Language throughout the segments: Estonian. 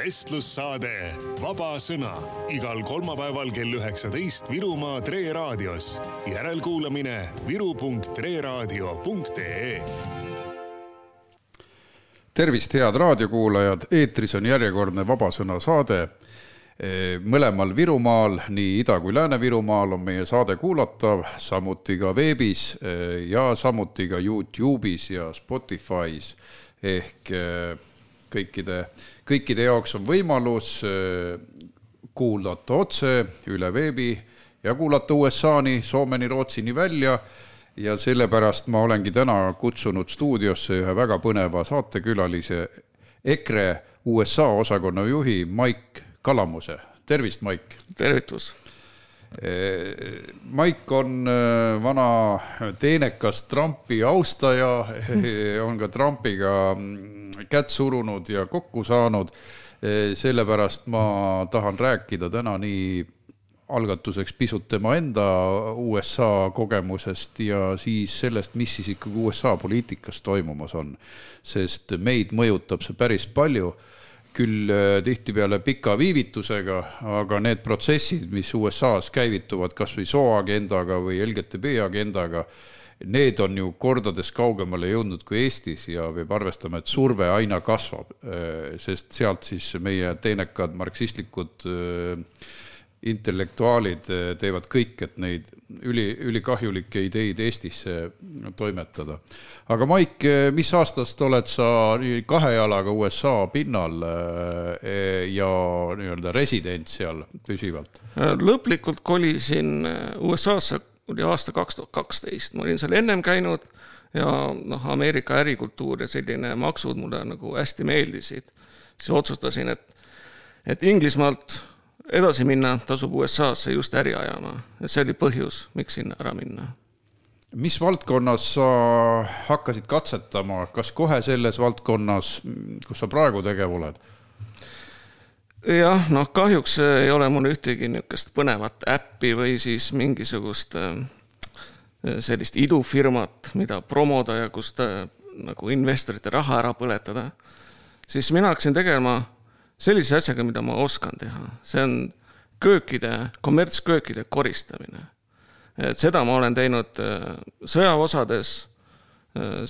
vestlussaade Vaba Sõna igal kolmapäeval kell üheksateist Virumaa Tre raadios. järelkuulamine viru.treraadio.ee tervist, head raadiokuulajad, eetris on järjekordne Vabasõna saade. mõlemal Virumaal, nii Ida- kui Lääne-Virumaal on meie saade kuulatav, samuti ka veebis ja samuti ka Youtube'is ja Spotify's ehk kõikide, kõikide jaoks on võimalus kuulata otse üle veebi ja kuulata USA-ni, Soomeni, Rootsini välja ja sellepärast ma olengi täna kutsunud stuudiosse ühe väga põneva saatekülalise, EKRE USA osakonna juhi Maik Kalamuse. tervist, Maik! tervitus! Maik on vana teenekas Trumpi austaja, on ka Trumpiga kätt surunud ja kokku saanud. sellepärast ma tahan rääkida täna nii algatuseks pisut tema enda USA kogemusest ja siis sellest, mis siis ikkagi USA poliitikas toimumas on. sest meid mõjutab see päris palju, küll tihtipeale pika viivitusega, aga need protsessid, mis USA-s käivituvad kas või sooagendaga või LGTB agendaga, need on ju kordades kaugemale jõudnud kui Eestis ja peab arvestama, et surve aina kasvab, sest sealt siis meie teenekad marksistlikud intellektuaalid teevad kõik, et neid üli, ülikahjulikke ideid Eestisse toimetada. aga Maik, mis aastast oled sa kahe jalaga USA pinnal ja nii-öelda resident seal püsivalt? lõplikult kolisin USA-sse, oli aasta kaks tuhat kaksteist, ma olin seal ennem käinud ja noh, Ameerika ärikultuur ja selline maksud mulle nagu hästi meeldisid. siis otsustasin, et, et Inglismaalt edasi minna, tasub USA-sse just äri ajama ja see oli põhjus, miks sinna ära minna. mis valdkonnas sa hakkasid katsetama, kas kohe selles valdkonnas, kus sa praegu tegev oled? jah, noh, kahjuks ei ole mul ühtegi niisugust põnevat äppi või siis mingisugust sellist idufirmat, mida promoda ja kust nagu investorite raha ära põletada, siis mina hakkasin tegema sellise asjaga, mida ma oskan teha, see on köökide, kommertsköökide koristamine. et seda ma olen teinud sõjaosades,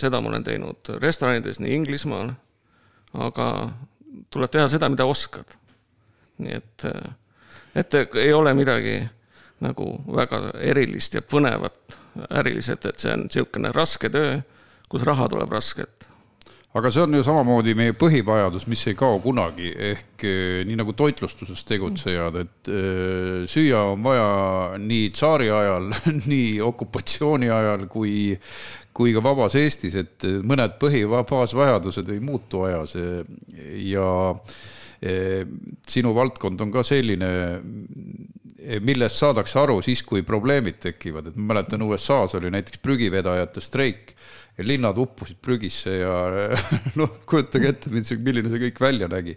seda ma olen teinud restoranides nii Inglismaal, aga tuleb teha seda, mida oskad. nii et, et ei ole midagi nagu väga erilist ja põnevat äriliselt, et see on niisugune raske töö, kus raha tuleb raskelt aga see on ju samamoodi meie põhivajadus, mis ei kao kunagi, ehk nii nagu toitlustuses tegutsejad, et süüa on vaja nii tsaari ajal, nii okupatsiooni ajal kui, kui ka vabas Eestis, et mõned põhibaasvajadused ei muutu ajas. Ja sinu valdkond on ka selline, millest saadakse aru siis, kui probleemid tekivad, et ma mäletan, USA-s oli näiteks prügivedajate streik linnad uppusid prügisse ja noh, kujutage ette, milline see kõik välja nägi.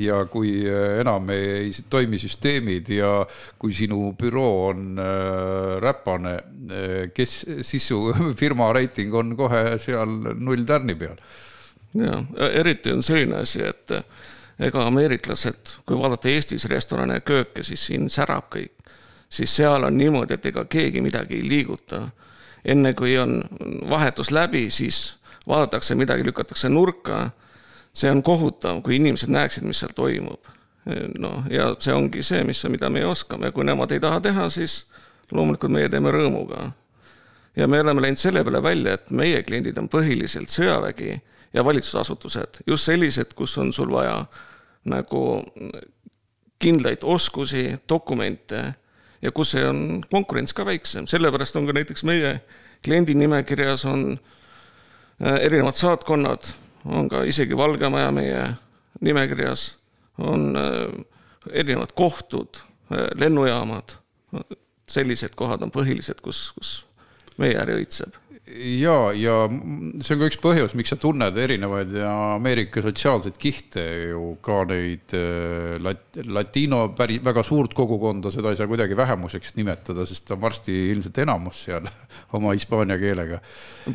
ja kui äh, enam ei toimi süsteemid ja kui sinu büroo on äh, räpane, äh, kes, siis su firma reiting on kohe seal null tärni peal. ja eriti on selline asi, et ega ameeriklased, kui vaadata Eestis restorane ja kööke, siis siin särab kõik. siis seal on niimoodi, et ega keegi midagi ei liiguta enne kui on vahetus läbi, siis vaadatakse midagi, lükatakse nurka. see on kohutav, kui inimesed näeksid, mis seal toimub. noh, ja see ongi see, mis, mida meie oskame ja kui nemad ei taha teha, siis loomulikult meie teeme rõõmuga. ja me oleme läinud selle peale välja, et meie kliendid on põhiliselt sõjavägi ja valitsusasutused, just sellised, kus on sul vaja nagu kindlaid oskusi, dokumente ja kus on konkurents ka väiksem, sellepärast on ka näiteks meie kliendi nimekirjas on äh, erinevad saatkonnad, on ka isegi Valge Maja meie nimekirjas, on äh, erinevad kohtud, äh, lennujaamad, sellised kohad on põhilised, kus, kus meie äri õitseb ja, ja see on ka üks põhjus, miks sa tunned erinevaid Ameerika sotsiaalseid kihte ju ka neid äh, lat-, latino päri-, väga suurt kogukonda, seda ei saa kuidagi vähemuseks nimetada, sest ta on varsti ilmselt enamus seal oma hispaania keelega.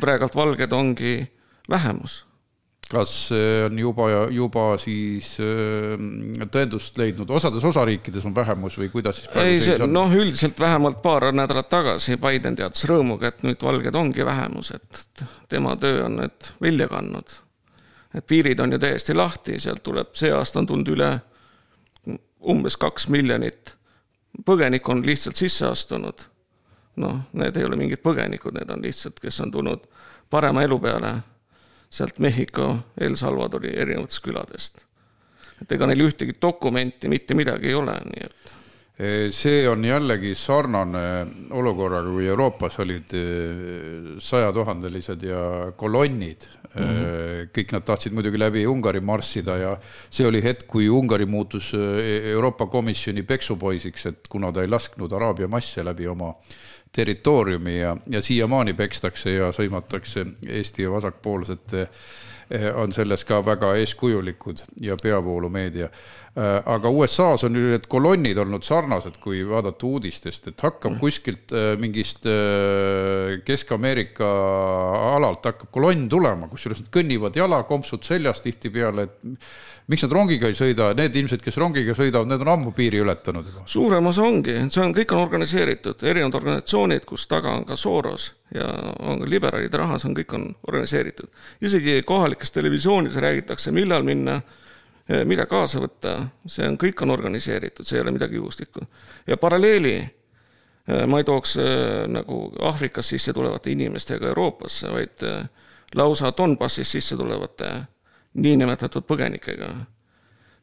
praegult valged ongi vähemus. Kas see on juba, juba siis äh, tõendust leidnud, osades osariikides on vähemus või kuidas siis ei, see noh, üldiselt vähemalt paar nädalat tagasi Biden teatas rõõmuga, et nüüd valged ongi vähemus, et tema töö on nüüd vilja kandnud. et piirid on ju täiesti lahti, sealt tuleb, see aasta on tulnud üle umbes kaks miljonit põgenikku on lihtsalt sisse astunud. noh, need ei ole mingid põgenikud, need on lihtsalt, kes on tulnud parema elu peale sealt Mehhiko, El Salvadori erinevatest küladest. et ega neil ühtegi dokumenti, mitte midagi ei ole, nii et see on jällegi sarnane olukorraga, kui Euroopas olid sajatuhandelised ja kolonnid mm. -hmm. kõik nad tahtsid muidugi läbi Ungari marssida ja see oli hetk, kui Ungari muutus Euroopa Komisjoni peksupoisiks, et kuna ta ei lasknud Araabia masse läbi oma territooriumi ja, ja siiamaani pekstakse ja sõimatakse Eesti vasakpoolsete eh, on selles ka väga eeskujulikud ja peavoolumeedia. Eh, aga USA-s on ju need kolonnid olnud sarnased, kui vaadata uudistest, et hakkab mm. kuskilt eh, mingist Kesk-Ameerika alalt hakkab kolonn tulema, kusjuures nad kõnnivad jala, kompsud seljas tihtipeale, et miks nad rongiga ei sõida, need ilmselt, kes rongiga sõidavad, need on ammu piiri ületanud juba. suurem osa ongi, see on, kõik on organiseeritud, erinevad organisatsioonid, kus taga on ka Soros ja on ka liberaalide raha, see on, kõik on organiseeritud. isegi kohalikes televisioonides räägitakse, millal minna, eh, mida kaasa võtta, see on, kõik on organiseeritud, see ei ole midagi juhuslikku. ja paralleeli eh, ma ei tooks eh, nagu Aafrikast sisse tulevate inimestega Euroopasse, vaid lausa Donbassist sisse tulevate niinimetatud põgenikega.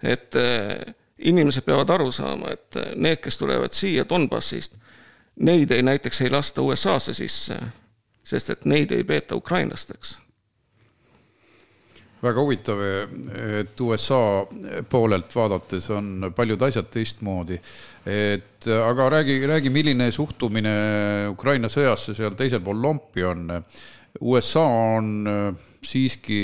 et äh, inimesed peavad aru saama, et äh, need, kes tulevad siia Donbassist, neid ei näiteks ei lasta USA-sse sisse, sest et neid ei peeta ukrainlasteks väga huvitav, et USA poolelt vaadates on paljud asjad teistmoodi. et aga räägi, räägi, milline suhtumine Ukraina sõjasse seal teisel pool lompi on. USA on siiski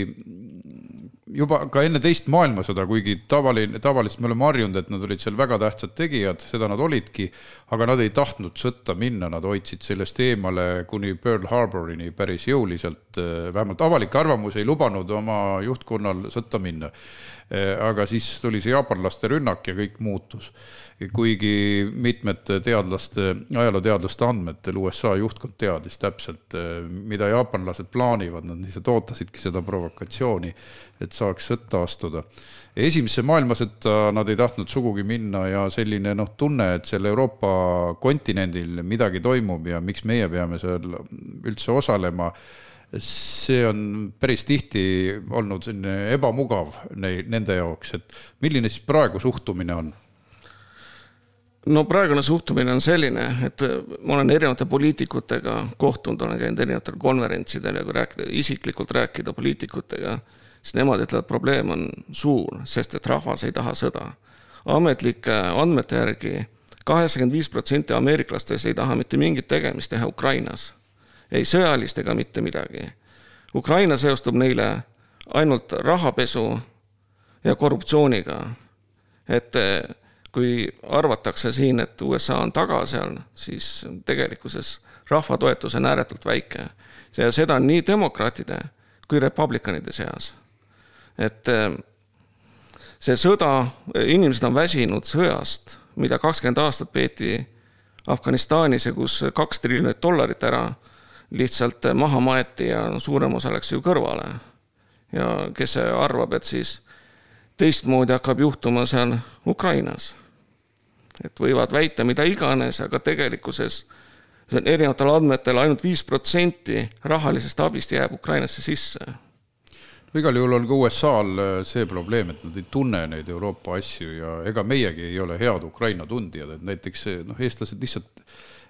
juba ka enne teist maailmasõda, kuigi tavaline, tavaliselt me oleme harjunud, et nad olid seal väga tähtsad tegijad, seda nad olidki, aga nad ei tahtnud sõtta minna, nad hoidsid sellest eemale kuni Pearl Harborini päris jõuliselt, vähemalt avalik arvamus ei lubanud oma juhtkonnal sõtta minna. aga siis tuli see jaapanlaste rünnak ja kõik muutus kuigi mitmete teadlaste, ajalooteadlaste andmetel USA juhtkond teadis täpselt, mida jaapanlased plaanivad, nad lihtsalt ootasidki seda provokatsiooni, et saaks sõtta astuda. esimesse maailmasõtta nad ei tahtnud sugugi minna ja selline noh, tunne, et seal Euroopa kontinendil midagi toimub ja miks meie peame seal üldse osalema, see on päris tihti olnud selline ebamugav nei-, nende jaoks, et milline siis praegu suhtumine on no praegune suhtumine on selline, et ma olen erinevate poliitikutega kohtunud, olen käinud erinevatel konverentsidel ja kui rääkida, isiklikult rääkida poliitikutega, siis nemad ütlevad, probleem on suur, sest et rahvas ei taha sõda. ametlike andmete järgi kaheksakümmend viis protsenti ameeriklastest ei taha mitte mingit tegemist teha Ukrainas. ei sõjalist ega mitte midagi. Ukraina seostub neile ainult rahapesu ja korruptsiooniga. et kui arvatakse siin, et USA on taga seal, siis tegelikkuses rahva toetus on ääretult väike. ja seda nii demokraatide kui republikanide seas. et eh, see sõda, inimesed on väsinud sõjast, mida kakskümmend aastat peeti Afganistanis ja kus kaks triljonit dollarit ära lihtsalt maha maeti ja suurem osa läks ju kõrvale. ja kes arvab, et siis teistmoodi hakkab juhtuma seal Ukrainas et võivad väita mida iganes, aga tegelikkuses erinevatel andmetel ainult viis protsenti rahalisest abist jääb Ukrainasse sisse. igal juhul on ka USA-l äh, see probleem, et nad ei tunne neid Euroopa asju ja ega meiegi ei ole head Ukraina tundjad, et näiteks noh, eestlased lihtsalt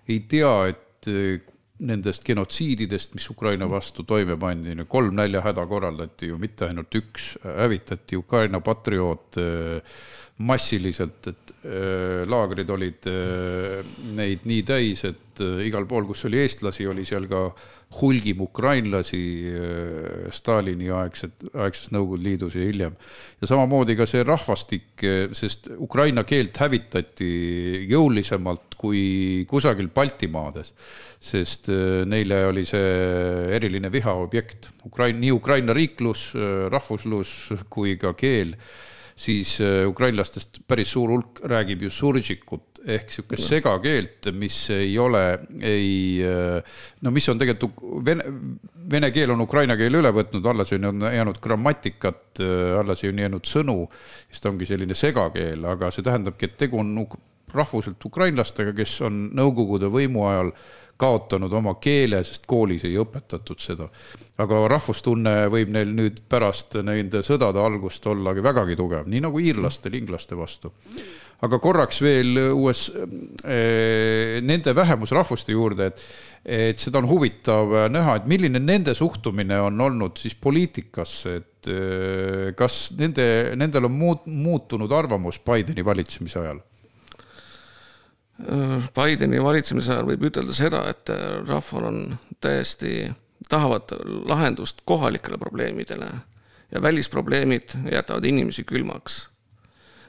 ei tea, et äh, nendest genotsiididest, mis Ukraina vastu toime pandi, kolm näljahäda korraldati ju, mitte ainult üks, hävitati Ukraina patrioote äh, massiliselt, et äh, laagrid olid äh, neid nii täis, et äh, igal pool, kus oli eestlasi, oli seal ka hulgim ukrainlasi Stalini aegset, aegses Nõukogude Liidus ja hiljem. ja samamoodi ka see rahvastik, sest ukraina keelt hävitati jõulisemalt kui kusagil Baltimaades, sest neile oli see eriline vihaobjekt. Ukraina, nii Ukraina riiklus, rahvuslus kui ka keel siis äh, ukrainlastest päris suur hulk räägib ju suržikut ehk sihukest segakeelt, mis ei ole, ei äh, no mis on tegelikult vene, vene keel on ukraina keele üle võtnud, alles on jäänud grammatikat, äh, alles on jäänud sõnu, siis ta ongi selline segakeel, aga see tähendabki, et tegu on rahvuselt ukrainlastega, kes on Nõukogude võimu ajal kaotanud oma keele, sest koolis ei õpetatud seda. aga rahvustunne võib neil nüüd pärast nende sõdade algust olla vägagi tugev, nii nagu iirlastel inglaste vastu. aga korraks veel uues eh,, nende vähemusrahvuste juurde, et et seda on huvitav näha, et milline nende suhtumine on olnud siis poliitikasse, et eh, kas nende, nendel on muut-, muutunud arvamus Bideni valitsemise ajal Bideni valitsemise ajal võib ütelda seda, et rahval on täiesti, tahavad lahendust kohalikele probleemidele ja välisprobleemid jätavad inimesi külmaks.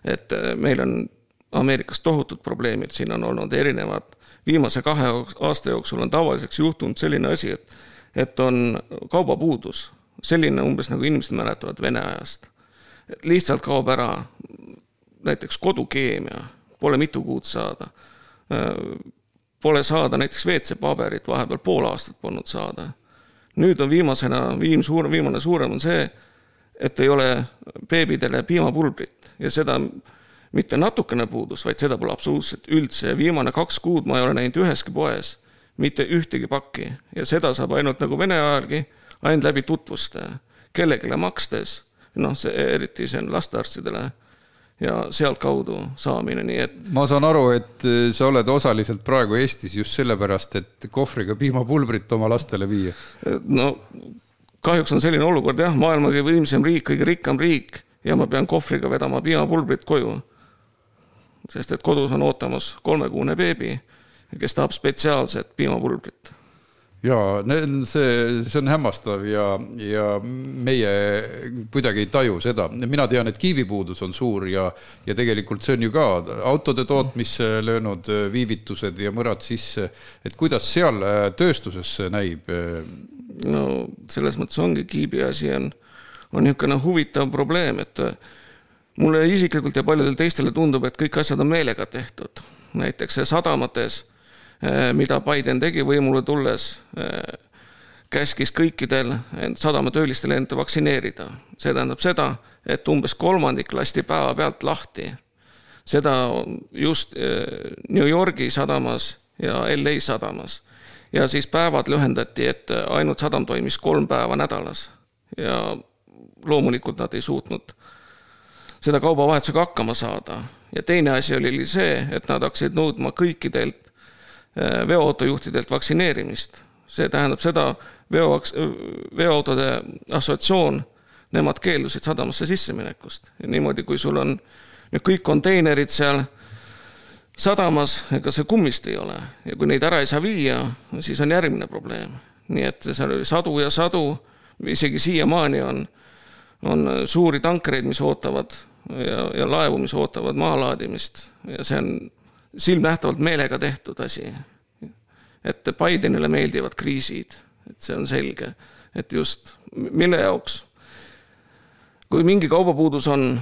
et meil on Ameerikas tohutud probleemid, siin on olnud erinevad, viimase kahe aasta jooksul on tavaliseks juhtunud selline asi, et et on kaubapuudus, selline umbes nagu inimesed mäletavad Vene ajast. lihtsalt kaob ära näiteks kodukeemia, pole mitu kuud saada Pole saada näiteks WC-paberit, vahepeal pool aastat polnud saada. nüüd on viimasena, viim suur, viimane suurem on see, et ei ole beebidele piimapulbrit. Ja seda mitte natukene puudus, vaid seda pole absoluutselt üldse. Ja viimane kaks kuud ma ei ole näinud üheski poes mitte ühtegi pakki. Ja seda saab ainult nagu Vene ajalgi, ainult läbi tutvuste, kellelegi makstes, noh, see eriti see on lastearstidele ja sealtkaudu saamine, nii et. ma saan aru, et äh, sa oled osaliselt praegu Eestis just sellepärast, et kohvriga piimapulbrit oma lastele viia. no kahjuks on selline olukord jah, maailma kõige võimsam riik, kõige rikkam riik ja ma pean kohvriga vedama piimapulbrit koju. sest et kodus on ootamas kolmekuune beebi, kes tahab spetsiaalset piimapulbrit jaa, see, see on hämmastav ja, ja meie kuidagi ei taju seda. mina tean, et kiibipuudus on suur ja, ja tegelikult see on ju ka autode tootmisse löönud viivitused ja mõrad sisse. et kuidas seal tööstuses näib? no selles mõttes ongi kiibi asi on, on niisugune huvitav probleem, et mulle isiklikult ja paljudele teistele tundub, et kõik asjad on meelega tehtud. näiteks sadamates Äh, mida Biden tegi võimule tulles, äh, käskis kõikidel sadamatöölistel end vaktsineerida. see tähendab seda, et umbes kolmandik lasti päevapealt lahti. seda just äh, New Yorgi sadamas ja LA sadamas. ja siis päevad lühendati, et ainult sadam toimis kolm päeva nädalas. ja loomulikult nad ei suutnud seda kaubavahetusega hakkama saada. ja teine asi oli see, et nad hakkasid nõudma kõikidelt veoautojuhtidelt vaktsineerimist. see tähendab seda, veo, veoautode assotsiatsioon, nemad keeldusid sadamasse sisseminekust niimoodi, kui sul on nüüd kõik konteinerid seal sadamas, ega see kummist ei ole ja kui neid ära ei saa viia, siis on järgmine probleem. nii et seal oli sadu ja sadu, isegi siiamaani on, on suuri tankreid, mis ootavad ja, ja laevu, mis ootavad maalaadimist ja see on silmnähtavalt meelega tehtud asi. et Bidenile meeldivad kriisid, et see on selge, et just mille jaoks. kui mingi kaubapuudus on,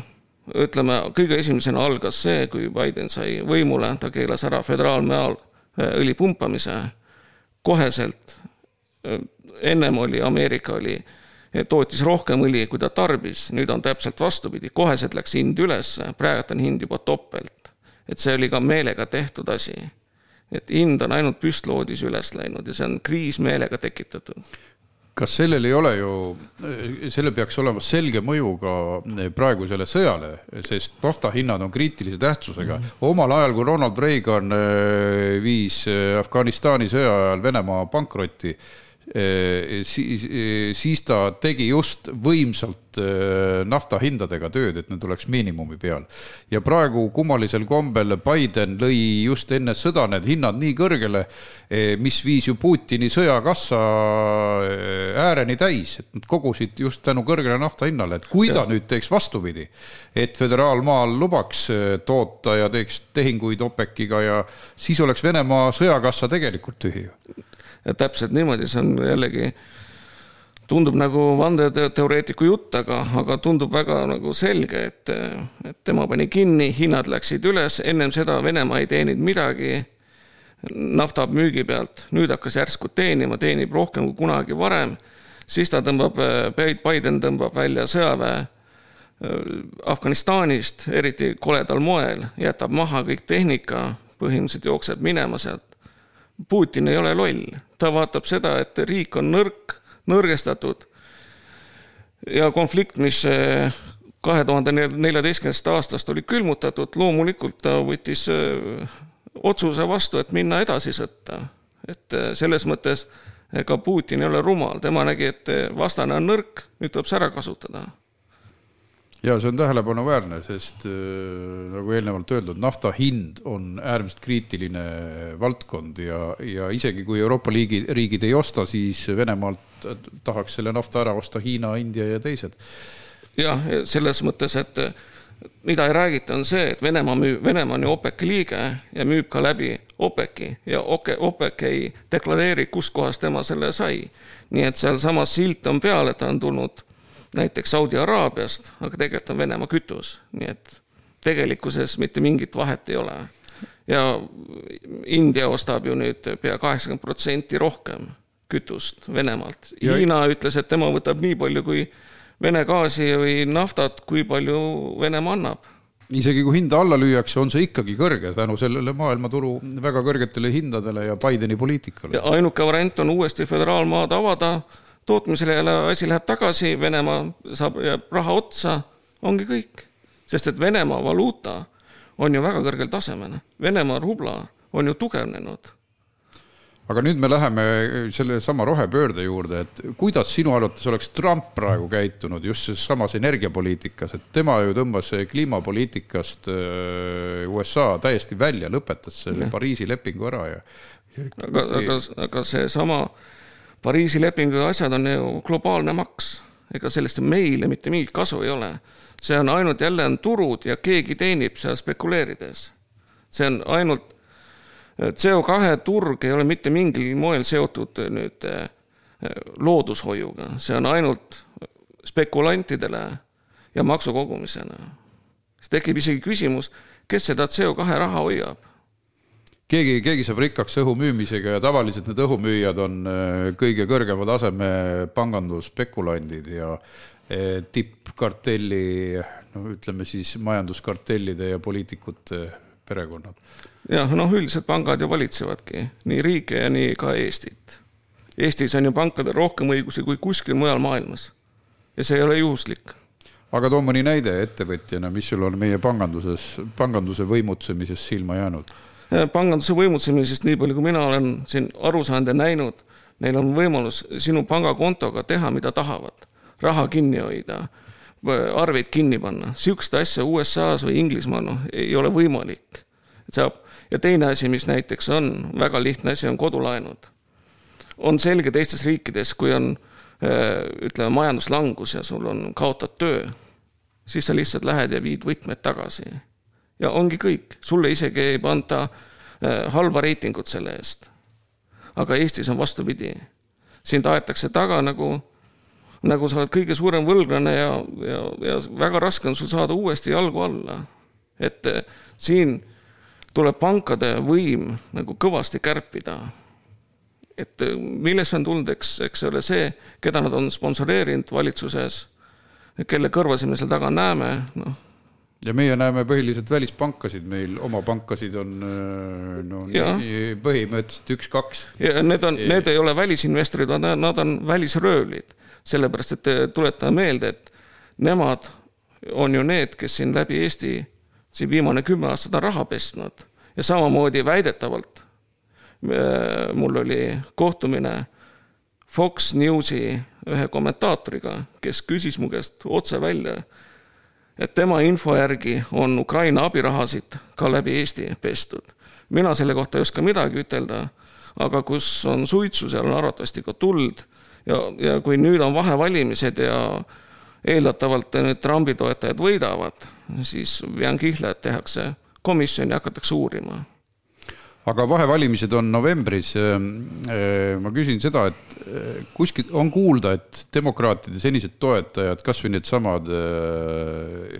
ütleme, kõige esimesena algas see, kui Biden sai võimule, ta keelas ära föderaalmaal äh, õli pumpamise koheselt. Äh, ennem oli, Ameerika oli tootis rohkem õli, kui ta tarbis, nüüd on täpselt vastupidi, koheselt läks hind ülesse, praegu on hind juba topelt et see oli ka meelega tehtud asi. et hind on ainult püstloodis üles läinud ja see on kriis meelega tekitatud kas sellel ei ole ju, sellel peaks olema selge mõju ka praegusele sõjale, sest nafta hinnad on kriitilise tähtsusega omal ajal, kui Ronald Reagan äh, viis äh, Afganistani sõja ajal Venemaa pankrotti, siis, siis ta tegi just võimsalt nafta hindadega tööd, et need oleks miinimumi peal. ja praegu kummalisel kombel Biden lõi just enne sõda need hinnad nii kõrgele, mis viis ju Putini sõjakassa ääreni täis, et nad kogusid just tänu kõrgele nafta hinnale, et kui ta ja. nüüd teeks vastupidi, et föderaalmaal lubaks toota ja teeks tehinguid OPEC-iga ja siis oleks Venemaa sõjakassa tegelikult tühi ju täpselt niimoodi, see on jällegi, tundub nagu vandeteoreetiku jutt, aga, aga tundub väga nagu selge, et, et tema pani kinni, hinnad läksid üles, ennem seda Venemaa ei teeninud midagi nafta müügi pealt, nüüd hakkas järsku teenima, teenib rohkem kui kunagi varem, siis ta tõmbab, Biden tõmbab välja sõjaväe Afganistanist, eriti koledal moel, jätab maha kõik tehnika, põhimõtteliselt jookseb minema sealt. Putin ei ole loll, ta vaatab seda, et riik on nõrk, nõrgestatud. Ja konflikt, mis eh, kahe tuhande neljateistkümnendast aastast oli külmutatud, loomulikult ta võttis eh, otsuse vastu, et minna edasi sõtta. et eh, selles mõttes ega Putin ei ole rumal, tema nägi, et vastane on nõrk, nüüd tuleb see ära kasutada ja see on tähelepanuväärne, sest äh, nagu eelnevalt öeldud, nafta hind on äärmiselt kriitiline valdkond ja, ja isegi kui Euroopa liigi, riigid ei osta, siis Venemaalt tahaks selle nafta ära osta Hiina, India ja teised. jah, selles mõttes, et mida ei räägita, on see, et Venemaa müüb, Venemaa on ju OPEC-i liige ja müüb ka läbi OPEC-i ja OPEC ei deklareeri, kuskohast tema selle sai. nii et sealsamas silt on peal, et ta on tulnud näiteks Saudi Araabiast, aga tegelikult on Venemaa kütus, nii et tegelikkuses mitte mingit vahet ei ole. ja India ostab ju nüüd pea kaheksakümmend protsenti rohkem kütust Venemaalt. Hiina ütles, et tema võtab nii palju kui Vene gaasi või naftat, kui palju Venemaa annab isegi kui hinda alla lüüakse, on see ikkagi kõrge tänu sellele maailmaturu väga kõrgetele hindadele ja Bideni poliitikale. ainuke variant on uuesti föderaalmaad avada tootmisele jälle asi läheb tagasi, Venemaa saab, jääb raha otsa, ongi kõik. sest et Venemaa valuuta on ju väga kõrgel tasemel, Venemaa rubla on ju tugevnenud aga nüüd me läheme sellesama rohepöörde juurde, et kuidas sinu arvates oleks Trump praegu käitunud just selles samas energiapoliitikas, et tema ju tõmbas kliimapoliitikast äh, USA täiesti välja, lõpetas selle ja. Pariisi lepingu ära ja. aga, aga, aga seesama Pariisi lepingu asjad on ju globaalne maks, ega sellest meile mitte mingit kasu ei ole. see on ainult jälle on turud ja keegi teenib seal spekuleerides. see on ainult, CO2 turg ei ole mitte mingil moel seotud nüüd eh, loodushoiuga, see on ainult spekulantidele ja maksukogumisele. siis tekib isegi küsimus, kes seda CO2 raha hoiab keegi, keegi saab rikkaks õhu müümisega ja tavaliselt need õhumüüjad on äh, kõige kõrgema taseme pangandusspekulandid ja äh, tippkartelli, no ütleme siis majanduskartellide ja poliitikute perekonnad. jah, noh, üldiselt pangad ju valitsevadki nii riike ja nii ka Eestit. Eestis on ju pankadel rohkem õigusi kui kuskil mujal maailmas ja see ei ole juhuslik aga too mõni näide ettevõtjana, mis sul on meie panganduses, panganduse võimutsemises silma jäänud panganduse võimutsemisest, nii palju kui mina olen siin aru saanud ja näinud, neil on võimalus sinu pangakontoga teha, mida tahavad. raha kinni hoida, arveid kinni panna, sihukest asja USA-s või Inglismaal noh, ei ole võimalik. saab, ja teine asi, mis näiteks on, väga lihtne asi, on kodulaenud. on selge teistes riikides, kui on äh, ütleme, majanduslangus ja sul on, kaotad töö, siis sa lihtsalt lähed ja viid võtmed tagasi ja ongi kõik, sulle isegi ei panda äh, halba reitingut selle eest. aga Eestis on vastupidi. sind aetakse taga nagu, nagu sa oled kõige suurem võlglane ja, ja, ja väga raske on sul saada uuesti jalgu alla. et äh, siin tuleb pankade võim nagu kõvasti kärpida. et äh, millest on tulnud, eks, eks ole see, keda nad on sponsoreerinud valitsuses, kelle kõrvasid me seal taga näeme, noh ja meie näeme põhiliselt välispankasid, meil oma pankasid on no nii, põhimõtteliselt üks-kaks. ja need on, need ei ole välisinvestorid, nad on välisröövlid. sellepärast, et tuletame meelde, et nemad on ju need, kes siin läbi Eesti siin viimane kümme aastat on raha pesnud ja samamoodi väidetavalt mul oli kohtumine Fox Newsi ühe kommentaatoriga, kes küsis mu käest otse välja, et tema info järgi on Ukraina abirahasid ka läbi Eesti pestud. mina selle kohta ei oska midagi ütelda, aga kus on suitsu, seal on arvatavasti ka tuld ja, ja kui nüüd on vahevalimised ja eeldatavalt need Trumpi toetajad võidavad, siis vean kihla, et tehakse komisjon ja hakatakse uurima aga vahevalimised on novembris. ma küsin seda, et kuskil on kuulda, et demokraatide senised toetajad, kasvõi needsamad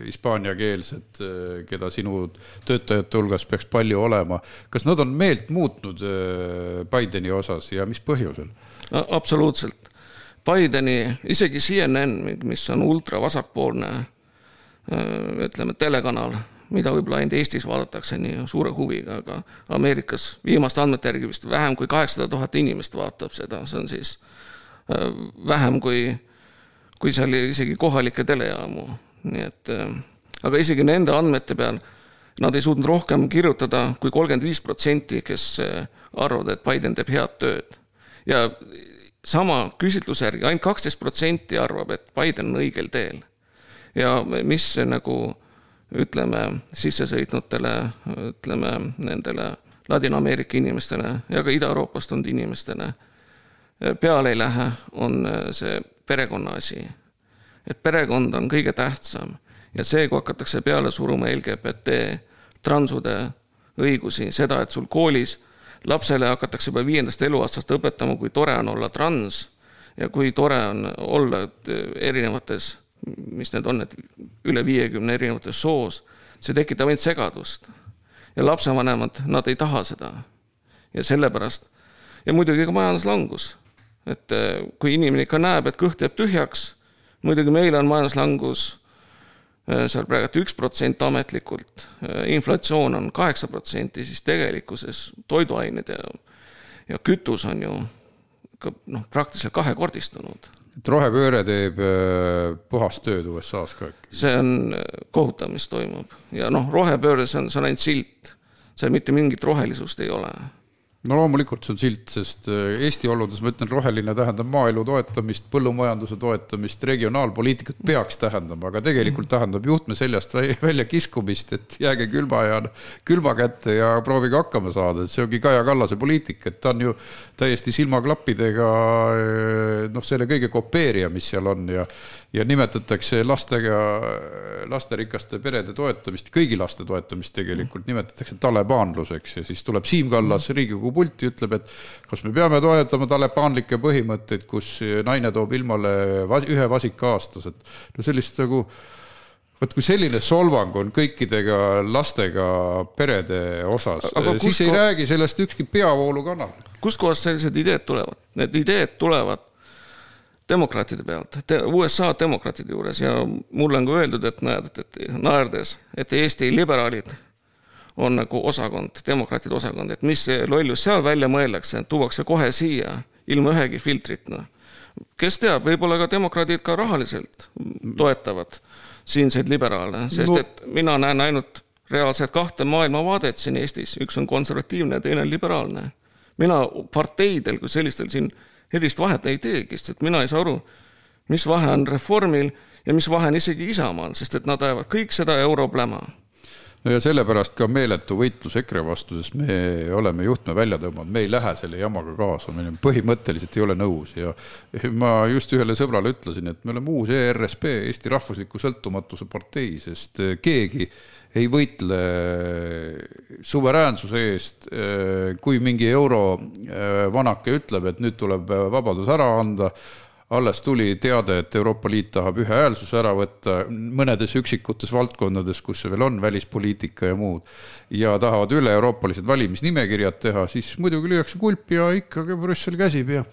hispaaniakeelsed, keda sinu töötajate hulgas peaks palju olema, kas nad on meelt muutnud Bideni osas ja mis põhjusel? absoluutselt. Bideni, isegi CNN, mis on ultravasakpoolne ütleme, telekanal mida võib-olla ainult Eestis vaadatakse nii suure huviga, aga Ameerikas viimaste andmete järgi vist vähem kui kaheksasada tuhat inimest vaatab seda, see on siis äh, vähem kui, kui seal isegi kohalikke telejaamu, nii et äh, aga isegi nende andmete peal nad ei suutnud rohkem kirjutada kui kolmkümmend viis protsenti, kes äh, arvavad, et Biden teeb head tööd. ja sama küsitluse järgi ainult kaksteist protsenti arvab, et Biden on õigel teel. ja mis nagu ütleme, sisse sõitnutele, ütleme nendele Ladina-Ameerika inimestele ja ka Ida-Euroopast tulnud inimestele peale ei lähe, on see perekonna asi. et perekond on kõige tähtsam ja see, kui hakatakse peale suruma LGBT transude õigusi, seda, et sul koolis lapsele hakatakse juba viiendast eluaastast õpetama, kui tore on olla trans ja kui tore on olla erinevates mis need on, et üle viiekümne erinevates soos, see tekitab ainult segadust. ja lapsevanemad, nad ei taha seda. ja sellepärast, ja muidugi ka majanduslangus. et eh, kui inimene ikka näeb, et kõht jääb tühjaks, muidugi meil on majanduslangus eh, seal praegu üks protsent ametlikult, eh, inflatsioon on kaheksa protsenti, siis tegelikkuses toiduained ja, ja kütus on ju ka noh, praktiliselt kahekordistunud et rohepööre teeb äh, puhast tööd USA-s ka äkki? see on äh, kohutav, mis toimub ja noh, rohepööre, see on, see on ainult silt. seal mitte mingit rohelisust ei ole no loomulikult see on silt, sest äh, Eesti oludes ma ütlen, roheline tähendab maaelu toetamist, põllumajanduse toetamist, regionaalpoliitikat peaks tähendama, aga tegelikult mhm. tähendab juhtme seljast välja kiskumist, et jääge külma ja külma kätte ja proovige hakkama saada, et see ongi Kaja Kallase poliitika, et ta on ju täiesti silmaklappidega äh, noh, selle kõige kopeerija, mis seal on ja ja nimetatakse lastega, lasterikaste perede toetamist, kõigi laste toetamist tegelikult nimetatakse talebanluseks ja siis tuleb Siim Kallas Riigikogu pulti, ütleb, et kas me peame toetama talebanlikke põhimõtteid, kus naine toob ilmale ühe vasika aastas, et no sellist nagu vot kui selline solvang on kõikidega lastega perede osas, siis ei räägi sellest ükski peavoolukanal. kustkohast sellised ideed tulevad? Need ideed tulevad demokraatide pealt, USA demokraatide juures ja mulle on ka öeldud, et näed, et, naerdes, et Eesti liberaalid on nagu osakond, demokraatide osakond, et mis lollus seal välja mõeldakse, tuuakse kohe siia ilma ühegi filtrita. kes teab, võib-olla ka demokraadid ka rahaliselt toetavad siinseid liberaale, sest et mina näen ainult reaalselt kahte maailmavaadet siin Eestis, üks on konservatiivne ja teine on liberaalne. mina parteidel kui sellistel siin sellist vahet ei teegi, sest et mina ei saa aru, mis vahe on Reformil ja mis vahe on isegi Isamaal, sest et nad ajavad kõik seda europläma no ja sellepärast ka meeletu võitlus EKRE vastu, sest me oleme juhtme välja tõmmanud, me ei lähe selle jamaga kaasa, me põhimõtteliselt ei ole nõus. Ja ma just ühele sõbrale ütlesin, et me oleme uus ERSP, Eesti Rahvusliku Sõltumatuse Partei, sest keegi ei võitle suveräänsuse eest, kui mingi eurovanake ütleb, et nüüd tuleb vabadus ära anda, alles tuli teade, et Euroopa Liit tahab ühehäälsuse ära võtta mõnedes üksikutes valdkondades, kus see veel on, välispoliitika ja muud, ja tahavad üle-euroopalised valimisnimekirjad teha, siis muidugi lüüakse kulpi ja ikkagi Brüssel käsib ja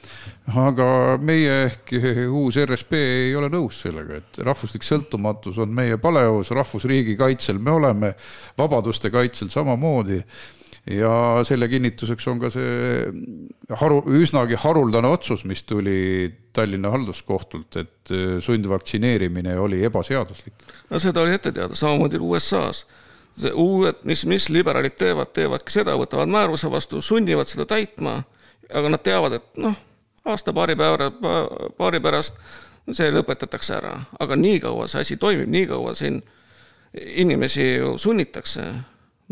aga meie ehk uus RSP ei ole nõus sellega, et rahvuslik sõltumatus on meie paleus, rahvusriigi kaitsel me oleme, vabaduste kaitsel samamoodi ja selle kinnituseks on ka see haru, üsnagi haruldane otsus, mis tuli Tallinna halduskohtult, et äh, sundvaktsineerimine oli ebaseaduslik. no seda oli ette teada, samamoodi USA-s. uued, mis, mis liberaalid teevad, teevadki seda, võtavad määruse vastu, sunnivad seda täitma, aga nad teavad, et noh, aasta-paari päeva, paari pärast see lõpetatakse ära, aga niikaua see asi toimib, niikaua siin inimesi sunnitakse.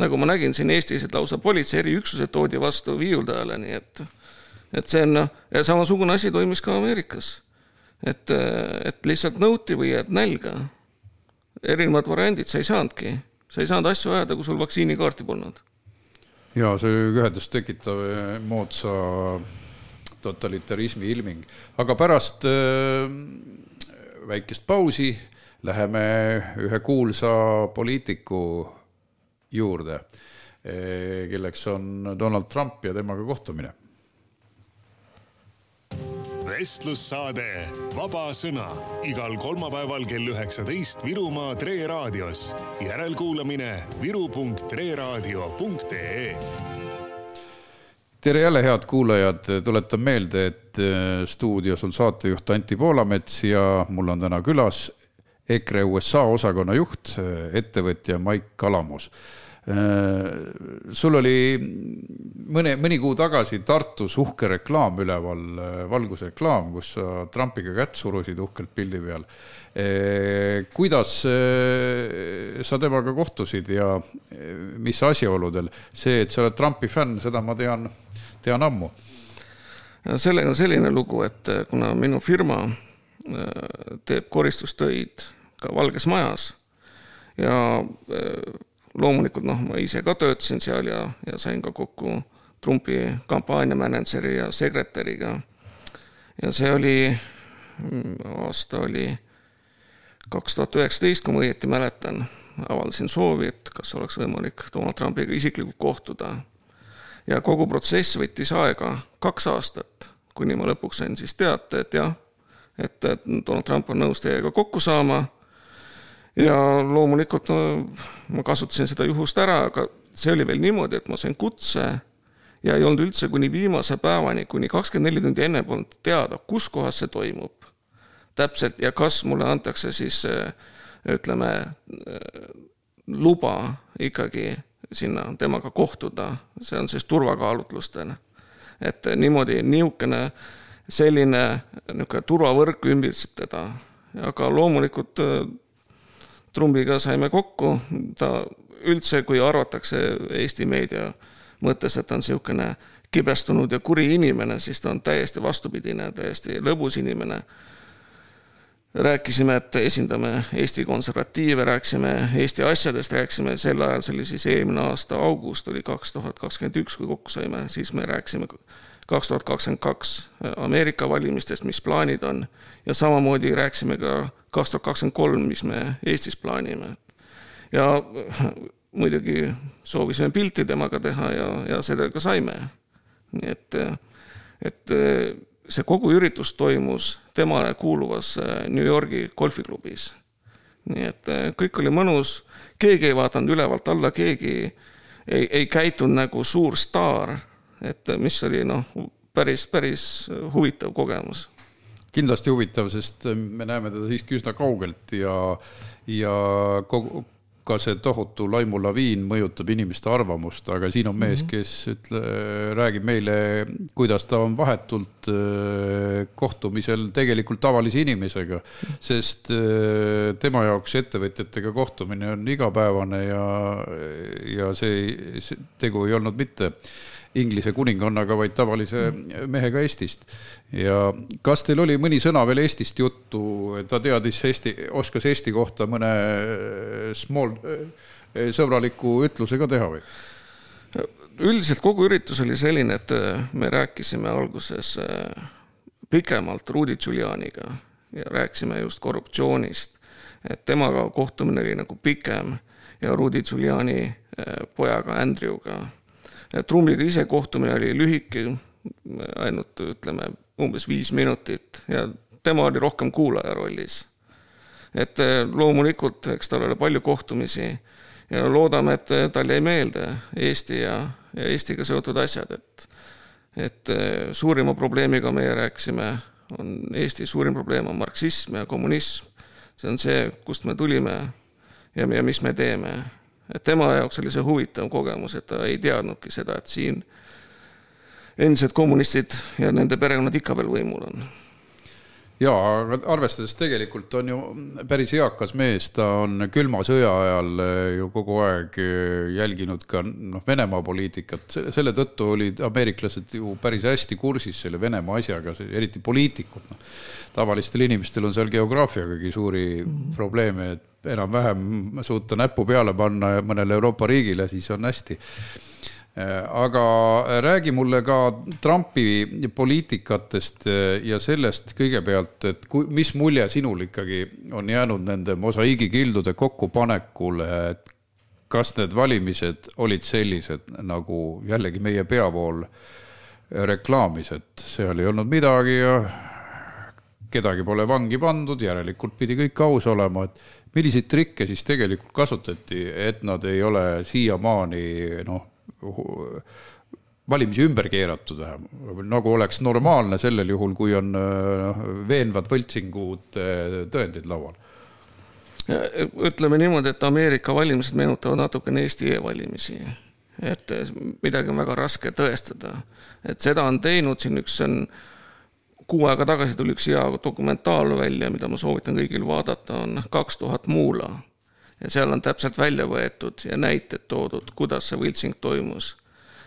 Nagu ma nägin siin Eestis, et lausa politsei eriüksused toodi vastu viiuldajale, nii et, et see on noh, samasugune asi toimus ka Ameerikas. et, et lihtsalt nõuti või jääd nälga. erinevad variandid, sa ei saanudki, sa ei saanud asju ajada, kui sul vaktsiinikaarti polnud. ja see oli ühendust tekitav moodsa totalitarismi ilming. aga pärast äh, väikest pausi läheme ühe kuulsa poliitiku juurde, äh, kelleks on Donald Trump ja temaga kohtumine. vestlussaade Vaba Sõna igal kolmapäeval kell üheksateist Virumaa Tre raadios. järelkuulamine viru.treraadio.ee tere jälle, head kuulajad, tuletan meelde, et äh, stuudios on saatejuht Anti Poolamets ja mul on täna külas EKRE USA osakonna juht, äh, ettevõtja Maik Kalamos. Äh, sul oli mõne, mõni kuu tagasi Tartus uhke reklaam üleval, valgusreklaam, kus sa Trumpiga kätt surusid uhkelt pildi peal. kuidas sa temaga kohtusid ja mis asjaoludel? see, et sa oled Trumpi fänn, seda ma tean tean ammu. sellega on selline lugu, et äh, kuna minu firma äh, teeb koristustöid ka Valges Majas ja äh, loomulikult noh, ma ise ka töötasin seal ja, ja sain ka kokku Trumpi kampaaniamänedžeri ja sekretäriga. ja see oli, mm, aasta oli kaks tuhat üheksateist, kui ma õieti mäletan, avaldasin soovi, et kas oleks võimalik Donald Trumpiga isiklikult kohtuda ja kogu protsess võttis aega kaks aastat, kuni ma lõpuks sain siis teate, et jah, et Donald Trump on nõus teiega kokku saama. Ja loomulikult no ma kasutasin seda juhust ära, aga see oli veel niimoodi, et ma sain kutse ja ei olnud üldse kuni viimase päevani, kuni kakskümmend neli tundi enne polnud teada, kus kohas see toimub täpselt ja kas mulle antakse siis ütleme luba ikkagi sinna temaga kohtuda, see on siis turvakaalutlustel. et niimoodi, niisugune selline niisugune turvavõrk ümbritseb teda, aga loomulikult äh, Trumbiga saime kokku, ta üldse, kui arvatakse Eesti meedia mõttes, et ta on niisugune kibestunud ja kuri inimene, siis ta on täiesti vastupidine, täiesti lõbus inimene. Rääkisime, et esindame Eesti konservatiive, rääkisime Eesti asjadest, rääkisime sel ajal, see oli siis eelmine aasta august, oli kaks tuhat kakskümmend üks, kui kokku saime, siis me rääkisime kaks tuhat kakskümmend kaks Ameerika valimistest, mis plaanid on, ja samamoodi rääkisime ka kaks tuhat kakskümmend kolm, mis me Eestis plaanime. ja muidugi soovisime pilti temaga teha ja, ja seda ka saime. nii et, et see kogu üritus toimus temale kuuluvas äh, New Yorgi golfiklubis. nii et äh, kõik oli mõnus, keegi ei vaadanud ülevalt alla, keegi ei, ei käitunud nagu suur staar, et äh, mis oli noh, päris, päris huvitav kogemus kindlasti huvitav, sest me näeme teda siiski üsna kaugelt ja, ja kogu, ka see tohutu laimulaviin mõjutab inimeste arvamust, aga siin on mees, mhm. kes ütle, räägib meile, kuidas ta on vahetult äh, kohtumisel tegelikult tavalise inimesega, sest äh, tema jaoks ettevõtjatega kohtumine on igapäevane ja, ja see, see tegu ei olnud mitte Inglise kuningannaga, vaid tavalise mehega Eestist. ja kas teil oli mõni sõna veel Eestist juttu, ta teadis Eesti, oskas Eesti kohta mõne small, äh, sõbraliku ütluse ka teha või? üldiselt kogu üritus oli selline, et äh, me rääkisime alguses pikemalt Rudi Giulianiga ja rääkisime just korruptsioonist, et temaga kohtumine oli nagu pikem ja Rudi Giuliani pojaga Andrewga trummiga ise kohtumine oli lühike, ainult ütleme umbes viis minutit ja tema oli rohkem kuulaja rollis. et eh, loomulikult, eks tal oli palju kohtumisi ja loodame, et talle jäi meelde Eesti ja, ja Eestiga seotud asjad, et et eh, suurima probleemiga meie rääkisime, on Eesti suurim probleem on marksism ja kommunism. see on see, kust me tulime ja, ja mis me teeme tema jaoks oli see huvitav kogemus, et ta ei teadnudki seda, et siin endised kommunistid ja nende perekonnad ikka veel võimul on jaa, aga arvestades tegelikult on ju päris eakas mees, ta on külma sõja ajal ju kogu aeg jälginud ka noh, Venemaa poliitikat, selle tõttu olid ameeriklased ju päris hästi kursis selle Venemaa asjaga, eriti poliitikud, noh. tavalistel inimestel on seal geograafiagagi suuri mm -hmm. probleeme, et enam-vähem suuta näppu peale panna mõnele Euroopa riigile, siis on hästi. Äh, aga räägi mulle ka Trumpi poliitikatest äh, ja sellest kõigepealt, et kui, mis mulje sinul ikkagi on jäänud nende mosaiigikildude kokkupanekule, et kas need valimised olid sellised, nagu jällegi meie peavool reklaamis, et seal ei olnud midagi ja kedagi pole vangi pandud, järelikult pidi kõik aus olema, et milliseid trikke siis tegelikult kasutati, et nad ei ole siiamaani noh valimisi ümber keeratud, nagu oleks normaalne sellel juhul, kui on noh, veenvad võltsingud tõendid laual. ütleme niimoodi, et Ameerika valimised meenutavad natukene Eesti e-valimisi. et midagi on väga raske tõestada, et seda on teinud siin üks, see on kuu aega tagasi tuli üks hea dokumentaal välja, mida ma soovitan kõigil vaadata, on kaks tuhat muula ja seal on täpselt välja võetud ja näited toodud, kuidas see võltsing toimus.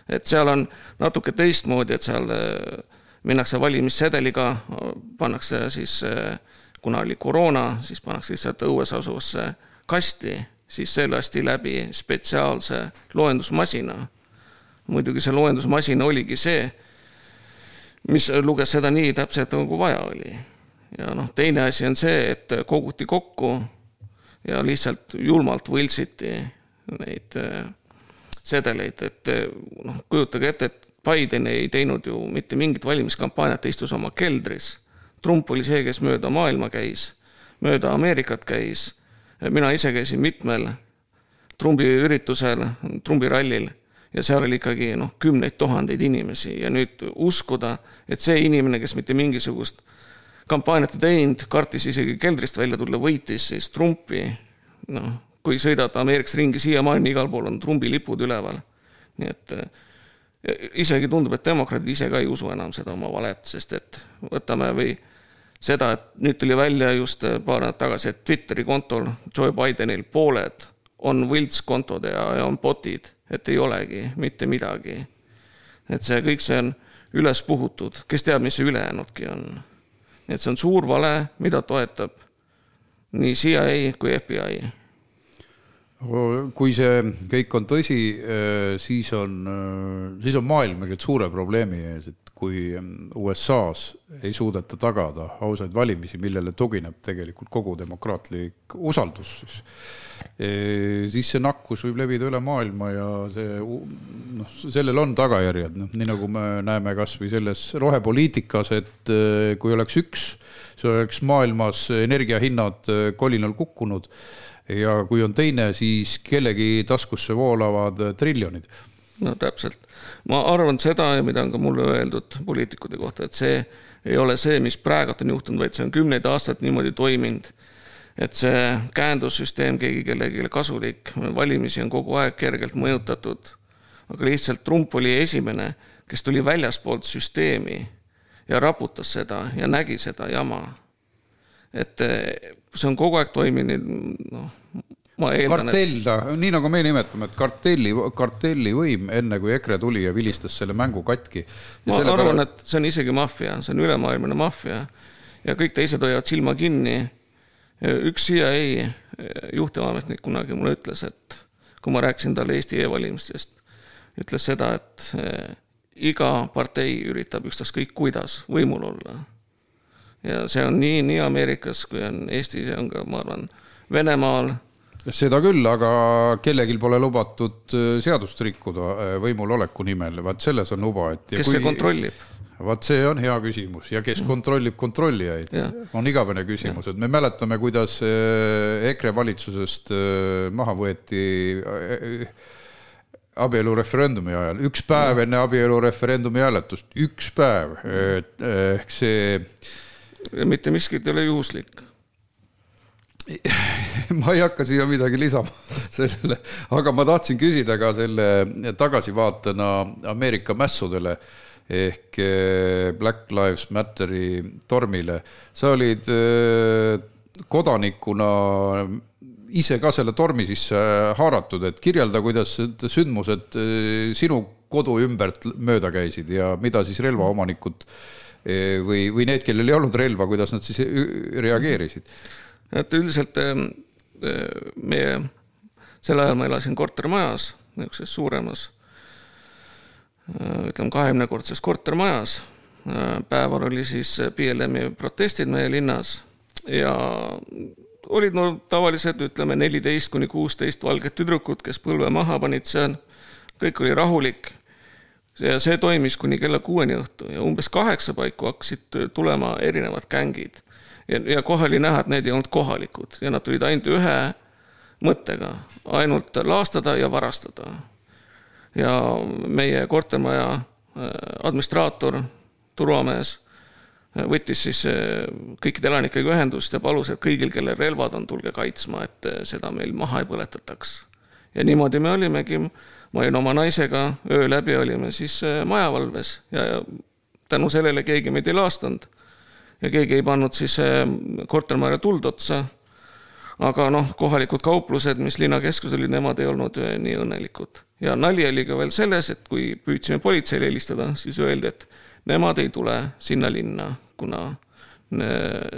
et seal on natuke teistmoodi, et seal äh, minnakse valimissedeliga, pannakse siis, äh, kuna oli koroona, siis pannakse lihtsalt õues asuvasse kasti, siis see lasti läbi spetsiaalse loendusmasina. muidugi see loendusmasin oligi see, mis luges seda nii täpselt, nagu vaja oli. ja noh, teine asi on see, et koguti kokku ja lihtsalt julmalt võltsiti neid äh, sedeleid, et äh, noh, kujutage ette, et Biden ei teinud ju mitte mingit valimiskampaaniat, istus oma keldris. Trump oli see, kes mööda maailma käis, mööda Ameerikat käis. mina ise käisin mitmel Trumpi üritusel, Trumpi rallil ja seal oli ikkagi noh, kümneid tuhandeid inimesi ja nüüd uskuda, et see inimene, kes mitte mingisugust kampaaniat ei teinud, kartis isegi keldrist välja tulla, võitis siis Trumpi, noh, kui sõidad Ameerikas ringi, siiamaani igal pool on Trumpi lipud üleval. nii et isegi tundub, et demokraadid ise ka ei usu enam seda oma valet, sest et võtame või seda, et nüüd tuli välja just paar nädalat tagasi, et Twitteri kontol Joe Bidenil pooled on võltskontod ja, ja on bot'id, et ei olegi mitte midagi. et see kõik, see on üles puhutud, kes teab, mis see ülejäänudki on nii et see on suur vale, mida toetab nii CIA kui FBI. kui see kõik on tõsi, äh, siis on, äh, siis on maailm tegelikult suure probleemi ees, et kui ähm, USA-s ei suudeta tagada ausaid valimisi, millele tugineb tegelikult kogu demokraatlik usaldus, siis siis see nakkus võib levida üle maailma ja see noh, sellel on tagajärjed, noh nii nagu me näeme kasvõi selles rohepoliitikas, et äh, kui oleks üks, siis oleks maailmas energiahinnad äh, kolinal kukkunud ja kui on teine, siis kellegi taskusse voolavad triljonid. No täpselt, ma arvan seda ja mida on ka mulle öeldud poliitikute kohta, et see ei ole see, mis praegu on juhtunud, vaid see on kümneid aastaid niimoodi toiminud et see käendussüsteem keegi kellelegi kasulik, valimisi on kogu aeg kergelt mõjutatud. aga lihtsalt Trump oli esimene, kes tuli väljaspoolt süsteemi ja raputas seda ja nägi seda jama. et eh, see on kogu aeg toiminud, noh, kartell nii nagu me nimetame, et kartelli, kartellivõim, enne kui EKRE tuli ja vilistas selle mängu katki. ma arvan, et see on isegi maffia, see on ülemaailmne maffia ja kõik teised hoiavad silma kinni üks CIA juhtivametnik kunagi mulle ütles, et kui ma rääkisin talle Eesti e-valimistest, ütles seda, et eh, iga partei üritab ükstaskõik kuidas võimul olla. ja see on nii, nii Ameerikas kui on Eestis ja on ka, ma arvan, Venemaal. Seda küll, aga kellelgi pole lubatud eh, seadust rikkuda võimul oleku nimel, vaat selles on uba, et. kes kui... see kontrollib? vaat see on hea küsimus. Ja kes kontrollib kontrollijaid, on igavene küsimus, et me mäletame, kuidas äh, EKRE valitsusest äh, maha võeti äh, abielureferendumi ajal, üks päev enne abielureferendumi hääletust, üks päev, ehk see. mitte miskit ei ole juhuslik ma ei hakka siia midagi lisama sellele, aga ma tahtsin küsida ka selle tagasivaatena Ameerika mässudele ehk eh, Black Lives Matteri tormile. sa olid eh, kodanikuna ise ka selle tormi sisse haaratud, et kirjelda, kuidas sündmused eh, sinu kodu ümbert mööda käisid ja mida siis relvaomanikud või, või need, kellel ei olnud relva, kuidas nad siis reageerisid? Et üldiselt meie, sel ajal ma elasin kortermajas, niisuguses suuremas Äh, ütleme, kahekümnekordses kortermajas. Päeval oli siis BLM-i protestid meie linnas ja olid no tavalised, ütleme neliteist kuni kuusteist valget tüdrukut, kes põlve maha panid seal, kõik oli rahulik. ja see toimis kuni kella kuueni õhtu ja umbes kaheksa paiku hakkasid tulema erinevad gängid. Ja, ja kohe oli näha, et need ei olnud kohalikud. Ja nad tulid ainult ühe mõttega, ainult laastada ja varastada. Ja meie kortermaja äh, administraator, turvamees, äh, võttis siis äh, kõikide elanikega ühendust ja palus, et kõigil, kellel relvad on, tulge kaitsma, et seda meil maha ei põletataks. ja niimoodi me olimegi, ma olin oma naisega, öö läbi olime siis majavalves. Ja, ja tänu sellele keegi meid ei laastanud. Ja keegi ei pannud siis kortermajale tuld otsa. Aga noh, kohalikud kauplused, mis linnakeskus olid, nemad ei olnud nii õnnelikud. Ja nali oli ka veel selles, et kui püüdsime politseile helistada, siis öeldi, et nemad ei tule sinna linna, kuna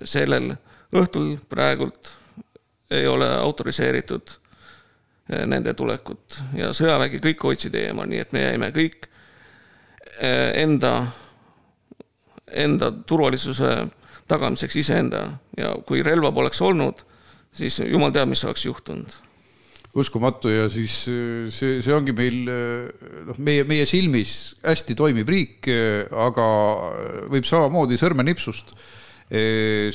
sellel õhtul praegult ei ole autoriseeritud eh, nende tulekut. Ja sõjavägi kõik hoidsid eemal, nii et me jäime kõik eh, enda, enda turvalisuse tagamiseks iseenda. Ja kui relva poleks olnud, siis jumal teab, mis oleks juhtunud. Uskumatu. Ja siis äh, see, see ongi meil äh, noh, meie, meie silmis hästi toimiv riik, äh, aga võib samamoodi sõrmenipsust.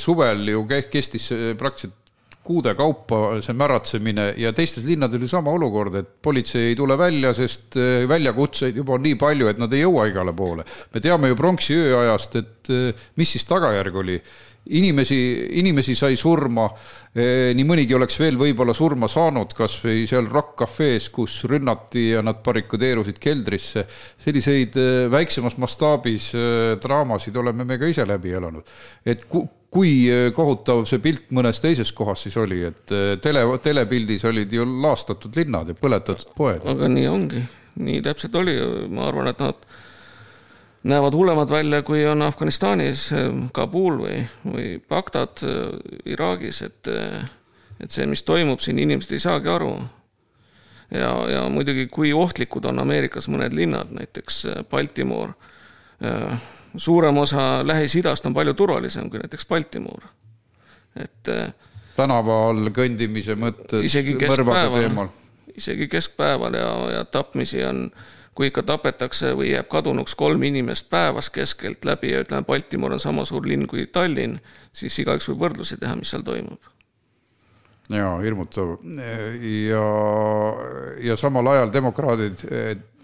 suvel ju kestis praktiliselt kuude kaupa see märatsemine ja teistes linnadel oli sama olukord, et politsei ei tule välja, sest väljakutseid juba on nii palju, et nad ei jõua igale poole. me teame ju pronksiöö ajast, et mis siis tagajärg oli inimesi, inimesi sai surma, eh, nii mõnigi oleks veel võib-olla surma saanud, kas või seal Rock Cafe's, kus rünnati ja nad barrikadeerusid keldrisse. selliseid eh, väiksemas mastaabis eh, draamasid oleme me ka ise läbi elanud. et kui kohutav see pilt mõnes teises kohas siis oli, et tele, telepildis olid ju laastatud linnad ja põletatud poed. aga nii ongi, nii täpselt oli, ma arvan, et nad näevad hullemad välja, kui on Afganistanis, Kabul või, või Bagdad Iraagis, et, et see, mis toimub siin, inimesed ei saagi aru. ja, ja muidugi, kui ohtlikud on Ameerikas mõned linnad, näiteks Baltimore, suurem osa Lähis-Idast on palju turvalisem kui näiteks Baltimore, et tänaval kõndimise mõttes isegi keskpäeval, isegi keskpäeval ja, ja tapmisi on äh, kui ikka tapetakse või jääb kadunuks kolm inimest päevas keskeltläbi ja ütleme, Baltimore on sama suur linn kui Tallinn, siis igaüks võib võrdlusi teha, mis seal toimub. jaa, hirmutav. ja, ja samal ajal demokraadid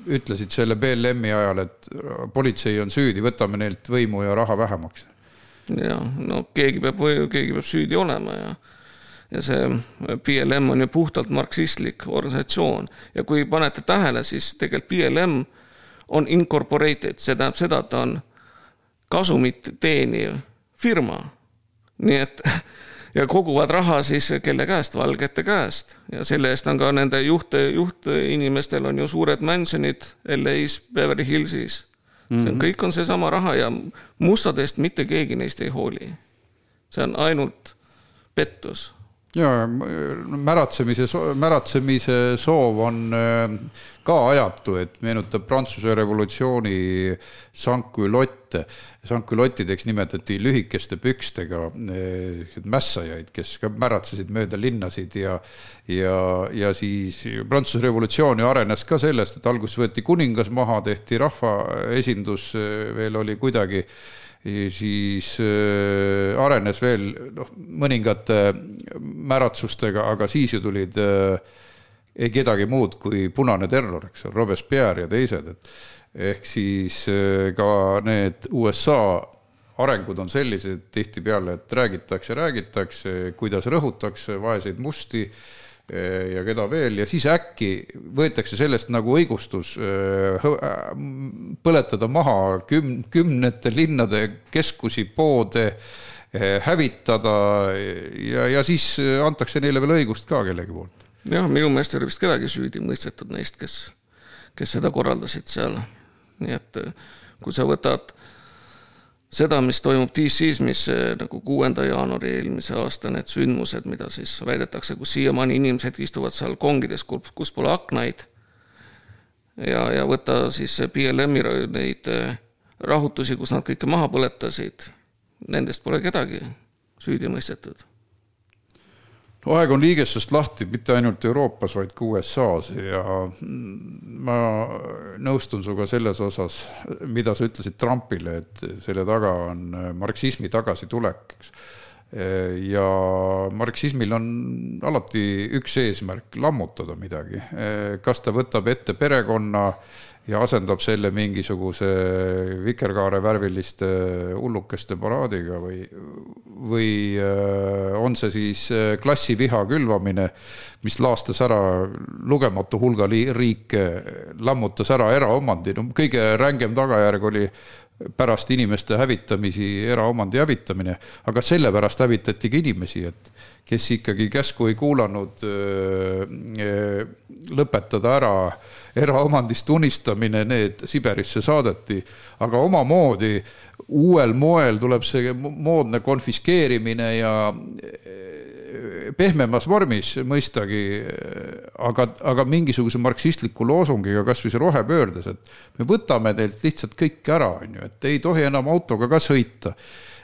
ütlesid selle BLM-i ajal, et politsei on süüdi, võtame neilt võimu ja raha vähemaks. jah, no keegi peab, keegi peab süüdi olema ja ja see BLM on ju puhtalt marksistlik organisatsioon ja kui panete tähele, siis tegelikult BLM on incorporated, see tähendab seda, et ta on kasumit teeniv firma. nii et ja koguvad raha siis kelle käest, valgete käest ja selle eest on ka nende juht, juhtinimestel on ju suured mansionid LA-s, Beverly Hillsis. see on mm, -hmm. kõik on seesama raha ja mustadest mitte keegi neist ei hooli. see on ainult pettus ja märatsemise, märatsemise soov on äh, ka ajatu, et meenutab Prantsuse revolutsiooni sankülotte. sankülottideks nimetati lühikeste pükstega äh, mässajaid, kes ka märatsesid mööda linnasid ja ja, ja siis Prantsuse revolutsioon ju arenes ka sellest, et alguses võeti kuningas maha, tehti rahvaesindus, äh, veel oli kuidagi äh, siis äh, arenes veel noh, mõningate märatsustega, aga siis ju tulid äh, ei kedagi muud kui punane terror, eks ole, Robespierre ja teised, et ehk siis äh, ka need USA arengud on sellised tihtipeale, et räägitakse, räägitakse, kuidas rõhutakse vaeseid musti, ja keda veel ja siis äkki võetakse sellest nagu õigustus põletada maha küm-, kümnete linnade keskusi, poode, hävitada ja, ja siis antakse neile veel õigust ka kellegi poolt. jah, minu meelest ei ole vist kedagi süüdi mõistetud neist, kes, kes seda korraldasid seal. nii et kui sa võtad seda, mis toimub DC-s, mis nagu kuuenda jaanuari eelmise aasta need sündmused, mida siis väidetakse, kus siiamaani inimesed istuvad seal kongides, kus pole aknaid. ja, ja võtta siis BLM-i neid eh, rahutusi, kus nad kõike maha põletasid. Nendest pole kedagi süüdi mõistetud aeg on liigestest lahti mitte ainult Euroopas, vaid ka USA-s ja ma nõustun sinuga selles osas, mida sa ütlesid Trumpile, et selle taga on marksismi tagasitulek, eks. ja marksismil on alati üks eesmärk, lammutada midagi. kas ta võtab ette perekonna äh, ja asendab selle mingisuguse vikerkaare värviliste hullukeste paraadiga või, või äh, on see siis äh, klassiviha külvamine, mis laastas ära lugematu hulga riike, lammutas ära eraomandi, no kõige rängem tagajärg oli pärast inimeste hävitamisi eraomandi hävitamine, aga sellepärast hävitatigi inimesi, et kes ikkagi käsku ei kuulanud lõpetada ära eraomandist unistamine, need Siberisse saadeti, aga omamoodi uuel moel tuleb see moodne konfiskeerimine ja pehmemas vormis mõistagi, aga, aga mingisuguse marksistliku loosungiga, kasvõi see rohepöördes, et me võtame teilt lihtsalt kõik ära, on ju, et ei tohi enam autoga ka sõita.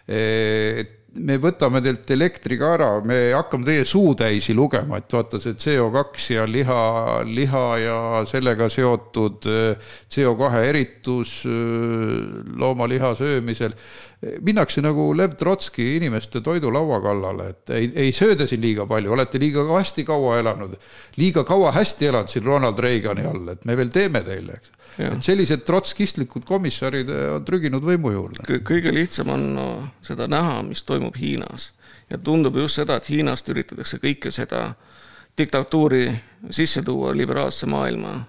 et me võtame teilt elektri ka ära, me hakkame teie suutäisi lugema, et vaata see CO2 ja liha, liha ja sellega seotud äh, CO2 eritus äh, loomaliha söömisel. minnakse nagu Lev Trotski inimeste toidulaua kallale, et ei, ei sööda siin liiga palju, olete liiga hästi kaua elanud, liiga kaua hästi elanud siin Ronald Reagani all, et me veel teeme teile, eks et sellised trotskistlikud komissarid eh, on trüginud võimu juurde. kõige lihtsam on no, seda näha, mis toimub Hiinas ja tundub just seda, et Hiinast üritatakse kõike seda diktatuuri sisse tuua liberaalse maailma.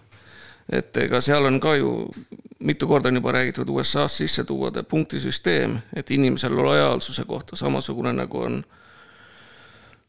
et ega seal on ka ju mitu korda on juba räägitud USA-s sisse tuua punktisüsteem, et inimesel lojaalsuse kohta samasugune nagu on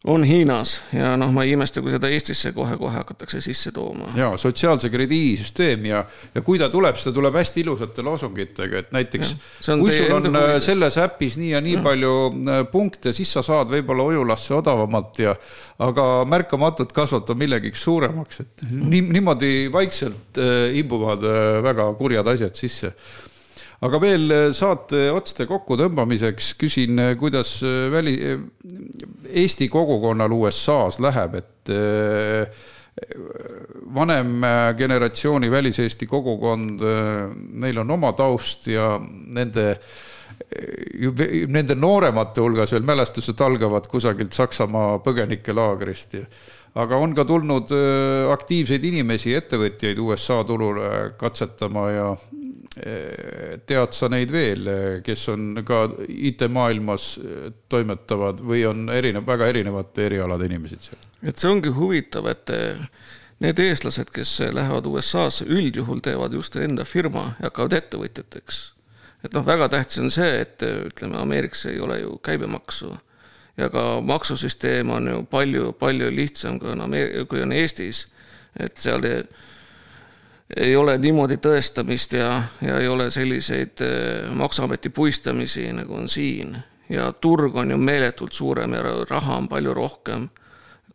on Hiinas ja noh, ma ei imesta, kui seda Eestisse kohe-kohe hakatakse sisse tooma. ja sotsiaalse krediidisüsteem ja, ja kui ta tuleb, ta tuleb hästi ilusate loosungitega, et näiteks ja, kui sul on äh, selles äpis nii ja nii ja. palju äh, punkte, siis sa saad võib-olla ujulasse odavamalt ja aga märkamatult kasvata millegiks suuremaks, et nii, niimoodi vaikselt äh, imbuvad väga kurjad asjad sisse aga veel eh, saate otste kokkutõmbamiseks küsin, eh, kuidas eh, väli, Eesti kogukonnal USA-s läheb, et vanem generatsiooni väliseesti kogukond, neil on oma taust ja nende nende nooremate hulgas veel mälestused algavad kusagilt Saksamaa põgenikelaagrist aga on ka tulnud aktiivseid inimesi, ettevõtjaid USA turule katsetama ja tead sa neid veel, kes on ka IT-maailmas toimetavad või on erinev, väga erinevate erialade inimesed seal? et see ongi huvitav, et need eestlased, kes lähevad USA-sse, üldjuhul teevad just enda firma ja hakkavad ettevõtjateks. et noh, väga tähtis on see, et ütleme, Ameerikas ei ole ju käibemaksu ja ka maksusüsteem on ju palju, palju lihtsam, kui on Ameer-, kui on Eestis, et seal ei, ei ole niimoodi tõestamist ja, ja ei ole selliseid eh, Maksuameti puistamisi, nagu on siin. ja turg on ju meeletult suurem ja raha on palju rohkem.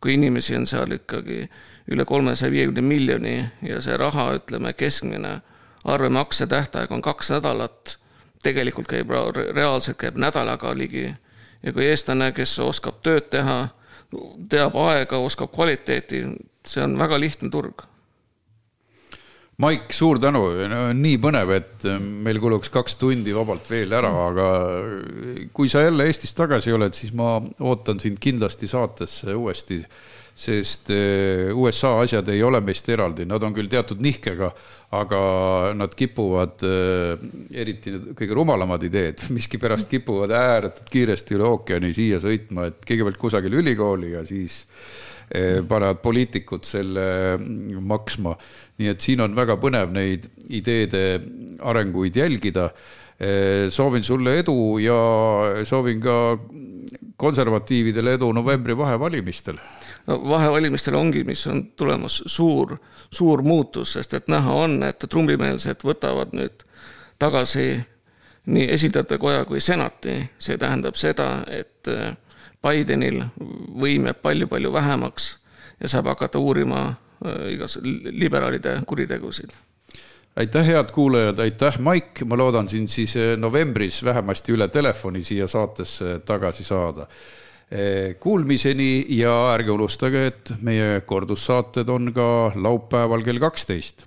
kui inimesi on seal ikkagi üle kolmesaja viiekümne miljoni ja see raha, ütleme, keskmine arvemakse tähtaeg on kaks nädalat, tegelikult käib, reaalselt käib nädalaga ligi. ja kui eestlane, kes oskab tööd teha, teab aega, oskab kvaliteeti, see on väga lihtne turg Maik, suur tänu, nii põnev, et äh, meil kuluks kaks tundi vabalt veel ära, aga kui sa jälle Eestis tagasi oled, siis ma ootan sind kindlasti saatesse uuesti, sest äh, USA asjad ei ole meist eraldi, nad on küll teatud nihkega, aga nad kipuvad, äh, eriti need kõige rumalamad ideed, miskipärast kipuvad ääretult kiiresti üle ookeani siia sõitma, et kõigepealt kusagile ülikooli ja siis panevad poliitikud selle maksma. nii et siin on väga põnev neid ideede arenguid jälgida. soovin sulle edu ja soovin ka konservatiividele edu novembri vahevalimistel no vahevalimistel ongi, mis on tulemas suur, suur muutus, sest et näha on, et trumbimeelsed võtavad nüüd tagasi nii esindajate koja kui senati, see tähendab seda, et äh, Bidenil võim jääb palju-palju vähemaks ja saab hakata uurima äh, igas liberaalide kuritegusid. Aitäh, head kuulajad, aitäh, Maik, ma loodan sind siis äh, novembris vähemasti üle telefoni siia saatesse tagasi saada. Kuulmiseni ja ärge unustage, et meie kordussaated on ka laupäeval kell kaksteist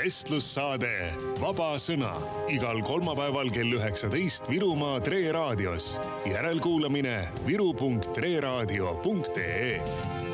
vestlussaade Vaba Sõna igal kolmapäeval kell üheksateist Virumaa Tre raadios. järelkuulamine viru.treraadio.ee